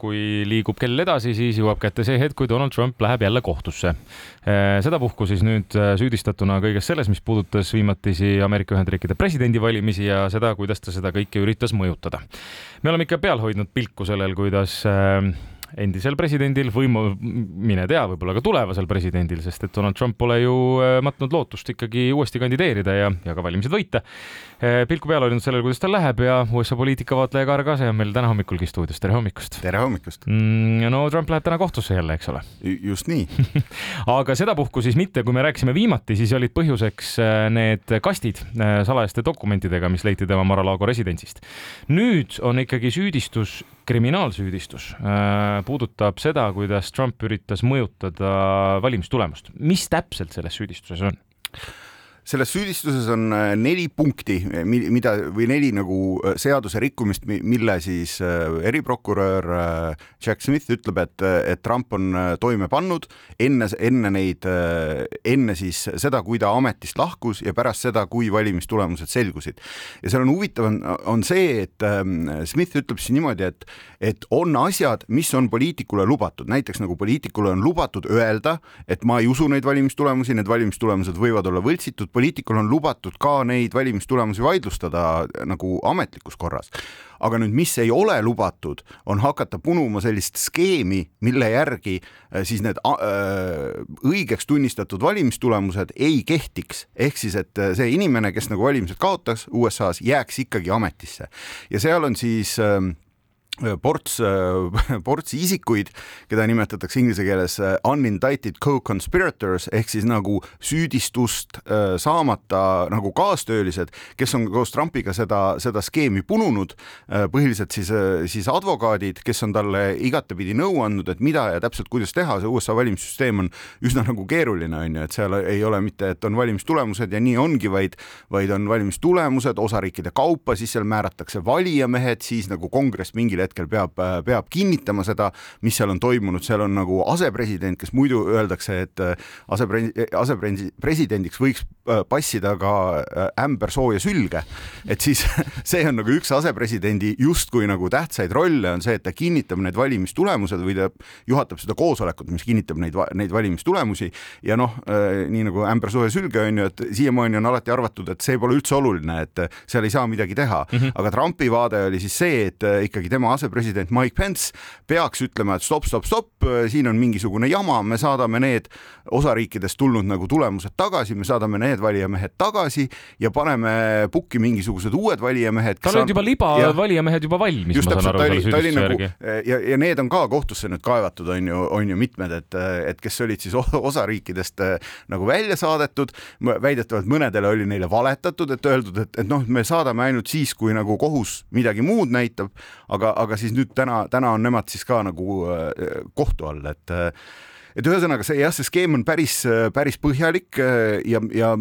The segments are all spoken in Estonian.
kui liigub kell edasi, siis jõuab kätte see hetk, kui Donald Trump läheb jälle kohtusse. sedapuhku siis nüüd süüdistatuna kõiges selles, mis puudutas viimatisi Ameerika Ühendriikide presidendivalimisi ja seda, kuidas ta seda kõike üritas mõjutada. me oleme ikka peal hoidnud pilku sellel, kuidas endisel presidendil või mine tea, võib-olla ka tulevasel presidendil, sest et Donald Trump pole ju äh, matnud lootust ikkagi uuesti kandideerida ja, ja ka valimised võita. Äh, pilku peal hoidnud sellele, kuidas tal läheb ja USA poliitikavaatleja Kaar Kase on meil täna hommikulgi stuudios, tere hommikust! tere hommikust mm,! no Trump läheb täna kohtusse jälle, eks ole? just nii aga sedapuhku siis mitte, kui me rääkisime viimati, siis olid põhjuseks äh, need kastid salajaste dokumentidega, mis leiti tema Mar-a-Lago residentsist. nüüd on ikkagi süüdistus, kriminaalsüüdistus puudutab seda, kuidas Trump üritas mõjutada valimistulemust. mis täpselt selles süüdistuses on? Selles süüdistuses on äh, neli punkti, mida või neli nagu äh, seaduse rikkumist, mille siis äh, eriprokurör Jack Smith ütleb, et, et Trump on toime pannud enne, enne neid, enne siis seda, kui ta ametist lahkus ja pärast seda, kui valimistulemused selgusid. ja seal on huvitav, on, on see, et ähm, Smith ütleb siis niimoodi, et, et on asjad, mis on poliitikule lubatud, näiteks nagu poliitikule on lubatud öelda, et ma ei usu neid valimistulemusi, need valimistulemused võivad olla võltsitud poliitikul on lubatud ka neid valimistulemusi vaidlustada nagu ametlikus korras. aga nüüd, mis ei ole lubatud, on hakata punuma sellist skeemi, mille järgi äh, siis need äh, õigeks tunnistatud valimistulemused ei kehtiks, ehk siis, et äh, see inimene, kes nagu valimised kaotas USA-s, jääks ikkagi ametisse ja seal on siis äh, ports, ports isikuid, keda nimetatakse inglise keeles äh, unindicted co-conspirators ehk siis nagu süüdistust äh, saamata nagu kaastöölised, kes on koos Trumpiga seda, seda skeemi pununud, äh, põhiliselt siis, siis advokaadid, kes on talle igatepidi nõu andnud, et mida ja täpselt kuidas teha, see USA valimissüsteem on üsna nagu keeruline, on ju, et seal ei ole mitte, et on valimistulemused ja nii ongi, vaid, vaid on valimistulemused osariikide kaupa, siis seal määratakse valijamehed, siis nagu kongress mingil hetkel hetkel peab, peab kinnitama seda, mis seal on toimunud, seal on nagu asepresident, kes muidu öeldakse, et äh, asepre-, asepresidendiks võiks äh, passida ka äh, ämber sooja sülge. et siis see on nagu üks asepresidendi justkui nagu tähtsaid rolle on see, et ta kinnitab need valimistulemused või ta juhatab seda koosolekut, mis kinnitab neid, neid valimistulemusi ja noh, nii nagu ämber sooja sülge on ju, et siiamaani on alati arvatud, et see pole üldse oluline, et seal ei saa midagi teha mm, -hmm. aga Trumpi vaade oli siis see, et ikkagi tema asepresident Mike Pence peaks ütlema, et stopp, stopp, stopp, siin on mingisugune jama, me saadame need osariikidest tulnud nagu tulemused tagasi, me saadame need valijamehed tagasi ja paneme pukki mingisugused uued valijamehed. tal olid juba liba ja, valijamehed juba valmis. just täpselt, ta oli, ta oli nagu ja, ja need on ka kohtusse nüüd kaevatud, on ju, on ju mitmed, et, et kes olid siis osariikidest nagu välja saadetud, väidetavalt mõnedele oli neile valetatud, et öeldud, et, et noh, me saadame ainult siis, kui nagu kohus midagi muud näitab, aga, aga siis nüüd täna, täna on nemad siis ka nagu äh, kohtu all, et äh, et ühesõnaga see jah, see skeem on päris, päris põhjalik äh, ja, ja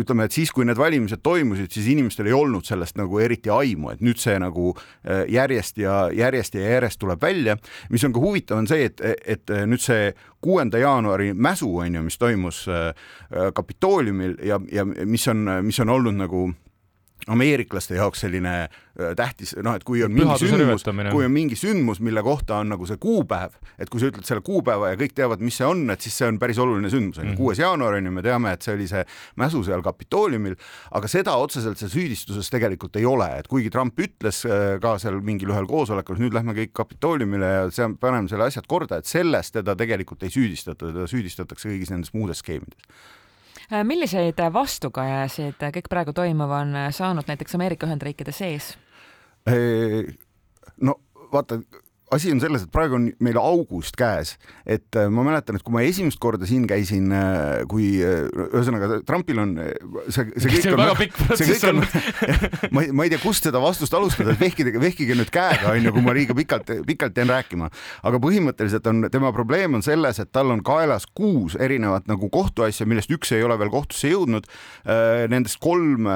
ütleme, et siis, kui need valimised toimusid, siis inimestel ei olnud sellest nagu eriti aimu, et nüüd see nagu järjest ja järjest ja järjest tuleb välja. mis on ka huvitav, on see, et, et nüüd see kuuenda jaanuari mäsu on ju, mis toimus Kapitooliumil ja, ja mis on, mis on olnud nagu ameeriklaste jaoks selline äh, tähtis, noh, et kui on mingi sündmus, kui on mingi sündmus, mille kohta on nagu see kuupäev, et kui sa ütled selle kuupäeva ja kõik teavad, mis see on, et siis see on päris oluline sündmus, on ju, mhm. kuues jaanuar on ju, me teame, et see oli see mäsu seal Kapitooliumil, aga seda otseselt seal süüdistuses tegelikult ei ole, et kuigi Trump ütles äh, ka seal mingil ühel koosolekul, nüüd lähme kõik Kapitooliumile ja seal paneme selle asjad korda, et selles teda tegelikult ei süüdistata, teda süüdistatakse kõigis nendes muudes skeemides milliseid vastukajasid kõik praegu toimuv on saanud näiteks Ameerika Ühendriikide sees? no vaata, asi on selles, et praegu on meil august käes, et äh, ma mäletan, et kui ma esimest korda siin käisin, äh, kui äh, ühesõnaga Trumpil on see, see kõik see on väga pikk protsess olnud ma ei, ma ei tea, kust seda vastust alustada, et vehkige, vehkige nüüd käega, onju, kui ma liiga pikalt, pikalt jään rääkima. aga põhimõtteliselt on tema probleem on selles, et tal on kaelas kuus erinevat nagu kohtuasja, millest üks ei ole veel kohtusse jõudnud. Nendest kolm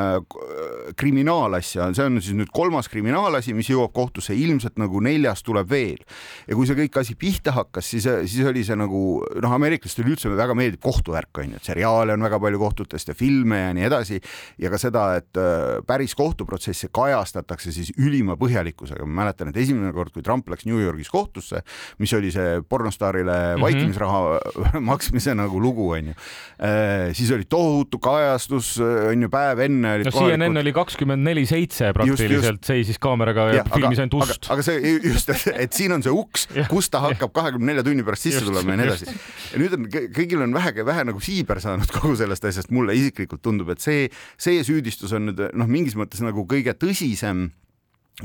kriminaalasja, see on siis nüüd kolmas kriminaalasi, mis jõuab kohtusse, ilmselt nagu neljas tuleb veel veel. ja kui see kõik asi pihta hakkas, siis, siis oli see nagu noh, ameeriklastele üldse väga meeldib kohtuvärk on ju, et seriaale on väga palju kohtutest ja filme ja nii edasi ja ka seda, et äh, päris kohtuprotsesse kajastatakse siis ülima põhjalikkusega. ma mäletan, et esimene kord, kui Trump läks New Yorgis kohtusse, mis oli see pornostaarile mm -hmm. vaikimisraha maksmise nagu lugu onju, äh, siis oli tohutu kajastus on ju päev enne. no CNN kohalikud... oli kakskümmend neli seitse praktiliselt seisis kaameraga ja, ja filmis ainult ust. aga see just, et siin on see uks, kust ta hakkab kahekümne nelja tunni pärast sisse tulema ja nii edasi. ja nüüd on kõigil on vähe, vähe nagu siiber saanud kogu sellest asjast, mulle isiklikult tundub, et see, see süüdistus on nüüd noh, mingis mõttes nagu kõige tõsisem äh,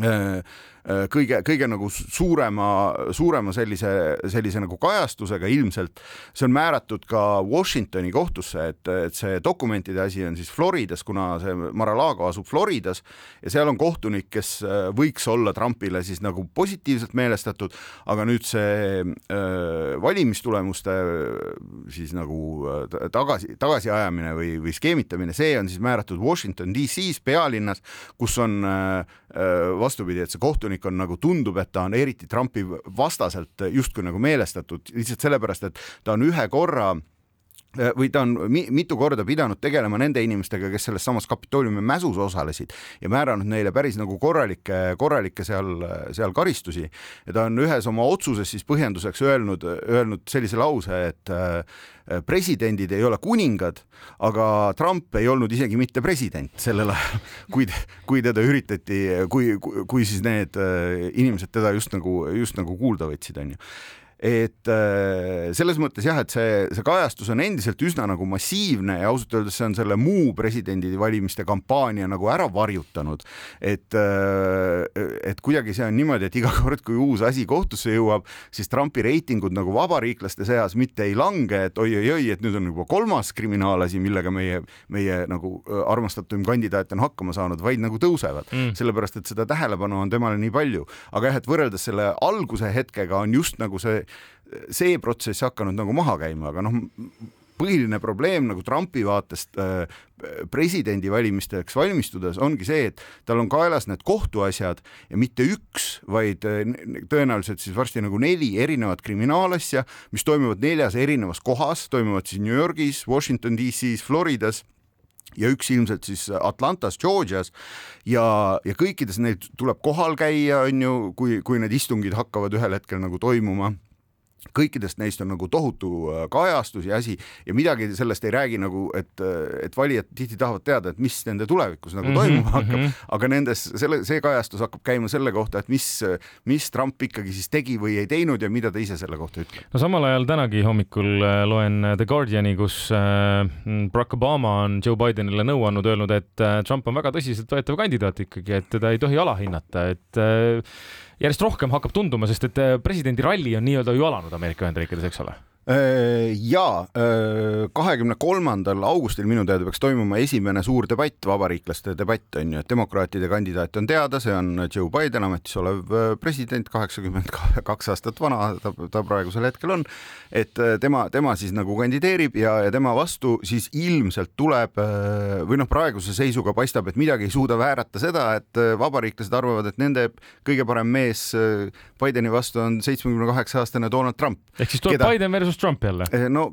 Äh, kõige, kõige nagu suurema, suurema sellise, sellise nagu kajastusega ilmselt. see on määratud ka Washingtoni kohtusse, et, et see dokumentide asi on siis Floridas, kuna see Mar-a-Lago asub Floridas ja seal on kohtunik, kes äh, võiks olla Trumpile siis nagu positiivselt meelestatud, aga nüüd see äh, valimistulemuste siis nagu äh, tagasi, tagasiajamine või, või skeemitamine, see on siis määratud Washington DC-s, pealinnas, kus on äh, vastupidi, et see kohtunik kodanik on nagu tundub, et ta on eriti Trumpi vastaselt justkui nagu meelestatud lihtsalt sellepärast, et ta on ühe korra või ta on mitu korda pidanud tegelema nende inimestega, kes selles samas Kapitooliumi mäsus osalesid ja määranud neile päris nagu korralikke, korralikke seal, seal karistusi. ja ta on ühes oma otsuses siis põhjenduseks öelnud, öelnud sellise lause, et Äh, presidendid ei ole kuningad, aga Trump ei olnud isegi mitte president sellel ajal, kui, kui teda üritati, kui, kui, kui siis need äh, inimesed teda just nagu, just nagu kuulda võtsid, onju et äh, selles mõttes jah, et see, see kajastus on endiselt üsna nagu massiivne ja ausalt öeldes see on selle muu presidendivalimiste kampaania nagu ära varjutanud. et, äh, et kuidagi see on niimoodi, et iga kord, kui uus asi kohtusse jõuab, siis Trumpi reitingud nagu vabariiklaste seas mitte ei lange, et oi-oi-oi, et nüüd on juba kolmas kriminaalasi, millega meie, meie nagu äh, armastatum kandidaat on hakkama saanud, vaid nagu tõusevad mm., sellepärast et seda tähelepanu on temale nii palju. aga jah, et võrreldes selle alguse hetkega on just nagu see see protsess hakanud nagu maha käima, aga noh, põhiline probleem nagu Trumpi vaatest äh, presidendivalimisteks valmistudes ongi see, et tal on kaelas need kohtuasjad ja mitte üks, vaid äh, tõenäoliselt siis varsti nagu neli erinevat kriminaalasja, mis toimuvad neljas erinevas kohas, toimuvad siis New Yorgis, Washington DC-s, Floridas ja üks ilmselt siis Atlantas, Georgias. Ja, ja kõikides neid tuleb kohal käia, on ju, kui, kui need istungid hakkavad ühel hetkel nagu toimuma kõikidest neist on nagu tohutu äh, kajastus ja asi ja midagi sellest ei räägi nagu, et, äh, et valijad tihti tahavad teada, et mis nende tulevikus nagu mm -hmm, toimuma hakkab mm, -hmm. aga nendes selle, see kajastus hakkab käima selle kohta, et mis, mis Trump ikkagi siis tegi või ei teinud ja mida ta ise selle kohta ütleb. no samal ajal tänagi hommikul äh, loen The Guardiani, kus Barack Obama on Joe Bidenile nõu andnud, öelnud, et Trump on väga tõsiseltvõetav kandidaat ikkagi, et teda ei tohi alahinnata, et järjest rohkem hakkab tunduma, sest et äh, presidendi ralli on nii-öelda ju alanud Ameerika Ühendriikides, eks ole ja äh, kahekümne kolmandal augustil minu teada peaks toimuma esimene suur debatt, vabariiklaste debatt on ju, et demokraatide kandidaat on teada, see on Joe Biden, ametis olev äh, president, kaheksakümmend kaks aastat vana ta, ta praegusel hetkel on. et tema, tema siis nagu kandideerib ja, ja tema vastu siis ilmselt tuleb või noh, praeguse seisuga paistab, et midagi ei suuda väärata seda, et vabariiklased arvavad, et nende kõige parem mees Bideni vastu on seitsmekümne kaheksa aastane Donald Trump. ehk siis tuleb keda... Biden versus versus Trump jälle? Eh, no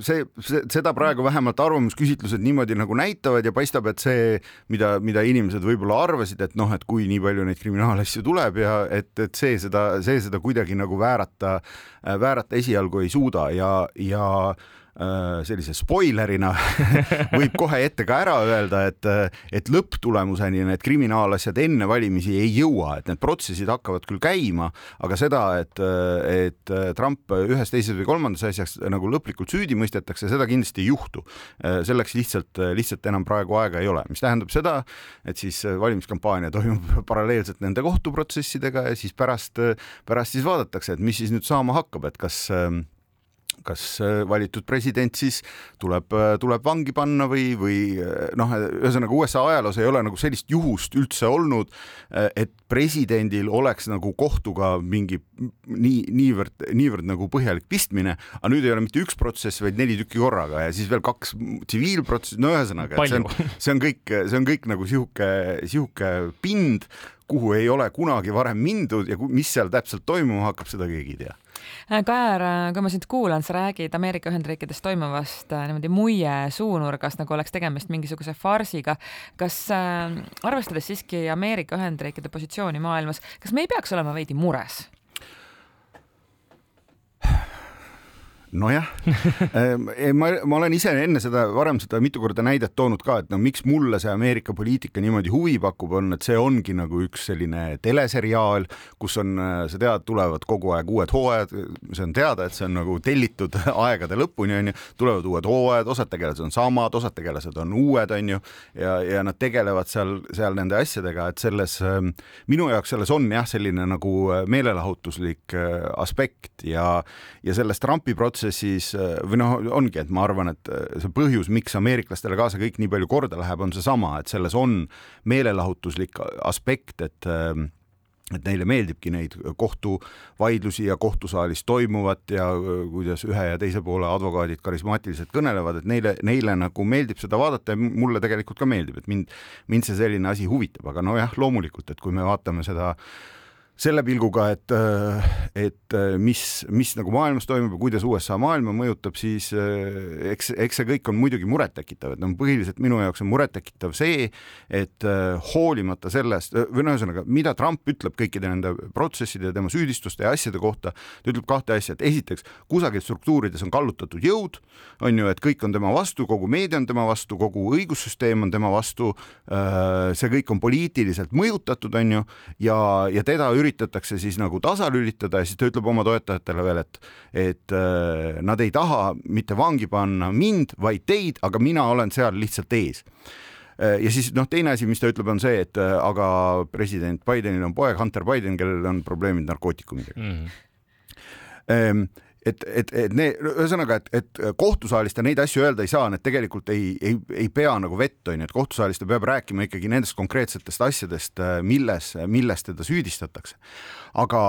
see, see, seda praegu vähemalt arvamusküsitlused niimoodi nagu näitavad ja paistab, et see, mida, mida inimesed võib-olla arvasid, et noh, et kui nii palju neid kriminaalasju tuleb ja et, et see seda, see seda kuidagi nagu väärata, väärata esialgu ei suuda ja, ja sellise spoilerina võib kohe ette ka ära öelda, et, et lõpptulemuseni need kriminaalasjad enne valimisi ei jõua, et need protsessid hakkavad küll käima, aga seda, et, et Trump ühes, teises või kolmandas asjas nagu lõplikult süüdi mõistetakse, seda kindlasti ei juhtu. selleks lihtsalt, lihtsalt enam praegu aega ei ole, mis tähendab seda, et siis valimiskampaania toimub paralleelselt nende kohtuprotsessidega ja siis pärast, pärast siis vaadatakse, et mis siis nüüd saama hakkab, et kas kas äh, valitud president siis tuleb, tuleb vangi panna või, või noh, ühesõnaga USA ajaloos ei ole nagu sellist juhust üldse olnud, et presidendil oleks nagu kohtuga mingi nii, niivõrd, niivõrd nagu põhjalik pistmine, aga nüüd ei ole mitte üks protsess, vaid neli tükki korraga ja siis veel kaks tsiviilprotsessi, no ühesõnaga, see on, see on kõik, see on kõik nagu sihuke, sihuke pind, kuhu ei ole kunagi varem mindud ja mis seal täpselt toimuma hakkab, seda keegi ei tea. Äh, Kajar, äh, kui ma sind kuulan, sa räägid Ameerika Ühendriikides toimuvast äh, niimoodi muie suunurgast, nagu oleks tegemist mingisuguse farsiga. kas äh, arvestades siiski Ameerika Ühendriikide positsiooni maailmas, kas me ei peaks olema veidi mures? Nojah. Ehm, ma, ma olen ise enne seda, varem seda mitu korda näidet toonud ka, et no miks mulle see Ameerika poliitika niimoodi huvi pakub, on, et see ongi nagu üks selline teleseriaal, kus on, sa tead, tulevad kogu aeg uued hooajad, see on teada, et see on nagu tellitud aegade lõpuni onju, tulevad uued hooajad, osad tegelased on samad, osad tegelased on uued, onju, ja, ja nad tegelevad seal, seal nende asjadega, et selles, ehm, minu jaoks selles on jah, selline nagu meelelahutuslik äh, aspekt ja, ja selles Trumpi protsessis protsessis äh, või noh, ongi, et ma arvan, et äh, see põhjus, miks ameeriklastele ka see kõik nii palju korda läheb, on seesama, et selles on meelelahutuslik aspekt, et ähm, et neile meeldibki neid kohtuvaidlusi ja kohtusaalis toimuvat ja äh, kuidas ühe ja teise poole advokaadid karismaatiliselt kõnelevad, et neile, neile nagu meeldib seda vaadata ja mulle tegelikult ka meeldib, et mind, mind see selline asi huvitab, aga nojah, loomulikult, et kui me vaatame seda äh, selle pilguga, et, et mis, mis nagu maailmas toimub ja kuidas USA maailma mõjutab, siis eh, eks, eks see kõik on muidugi murettekitav, et noh, põhiliselt minu jaoks on murettekitav see, et hoolimata sellest või no ühesõnaga, mida Trump ütleb kõikide nende protsesside ja tema süüdistuste ja asjade kohta, ta ütleb kahte asja, et esiteks kusagil struktuurides on kallutatud jõud, on ju, et kõik on tema vastu, kogu meedia on tema vastu, kogu õigussüsteem on tema vastu. See kõik on poliitiliselt mõjutatud, on ju, ja, ja teda üritatakse üritatakse siis nagu tasalülitada ja siis ta ütleb oma toetajatele veel, et, et äh, nad ei taha mitte vangi panna mind, vaid teid, aga mina olen seal lihtsalt ees äh, ja siis noh, teine asi, mis ta ütleb, on see, et äh, aga president Bidenil on poeg Hunter Biden, kellel on probleemid narkootikumidega mm. -hmm et, et, et need, ühesõnaga, et, et kohtusaalis ta neid asju öelda ei saa, need tegelikult ei, ei, ei pea nagu vett, on ju, et kohtusaalis ta peab rääkima ikkagi nendest konkreetsetest asjadest, milles, milles teda süüdistatakse. aga,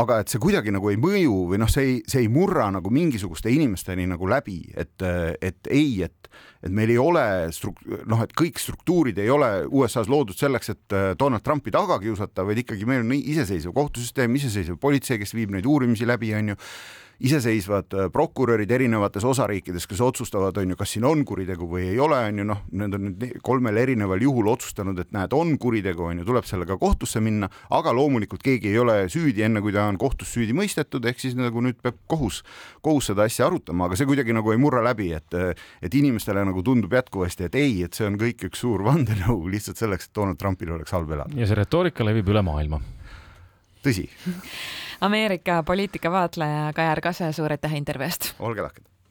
aga et see kuidagi nagu ei mõju või noh, see ei, see ei murra nagu mingisuguste inimesteni nagu läbi, et, et ei, et, et meil ei ole struk-, noh, et kõik struktuurid ei ole USA-s loodud selleks, et Donald Trumpi taga kiusata, vaid ikkagi meil on iseseisev kohtusüsteem, iseseisev politsei, kes viib neid uurimisi läbi, on ju iseseisvad äh, prokurörid erinevates osariikides, kes otsustavad, on ju, kas siin on kuritegu või ei ole, on ju, noh, need on nüüd kolmel erineval juhul otsustanud, et näed, on kuritegu, on ju, tuleb sellega kohtusse minna, aga loomulikult keegi ei ole süüdi, enne kui ta on kohtus süüdi mõistetud, ehk siis nagu nüüd peab kohus, kohus seda asja arutama, aga see kuidagi nagu ei murra läbi, et, et inimestele nagu tundub jätkuvasti, et ei, et see on kõik üks suur vandenõu lihtsalt selleks, et Donald Trumpil oleks halb elada. ja see retoorika levib üle maailma. tõsi Ameerika poliitikavaatleja Kajar Kase, suur aitäh intervjuu eest! olge lahked!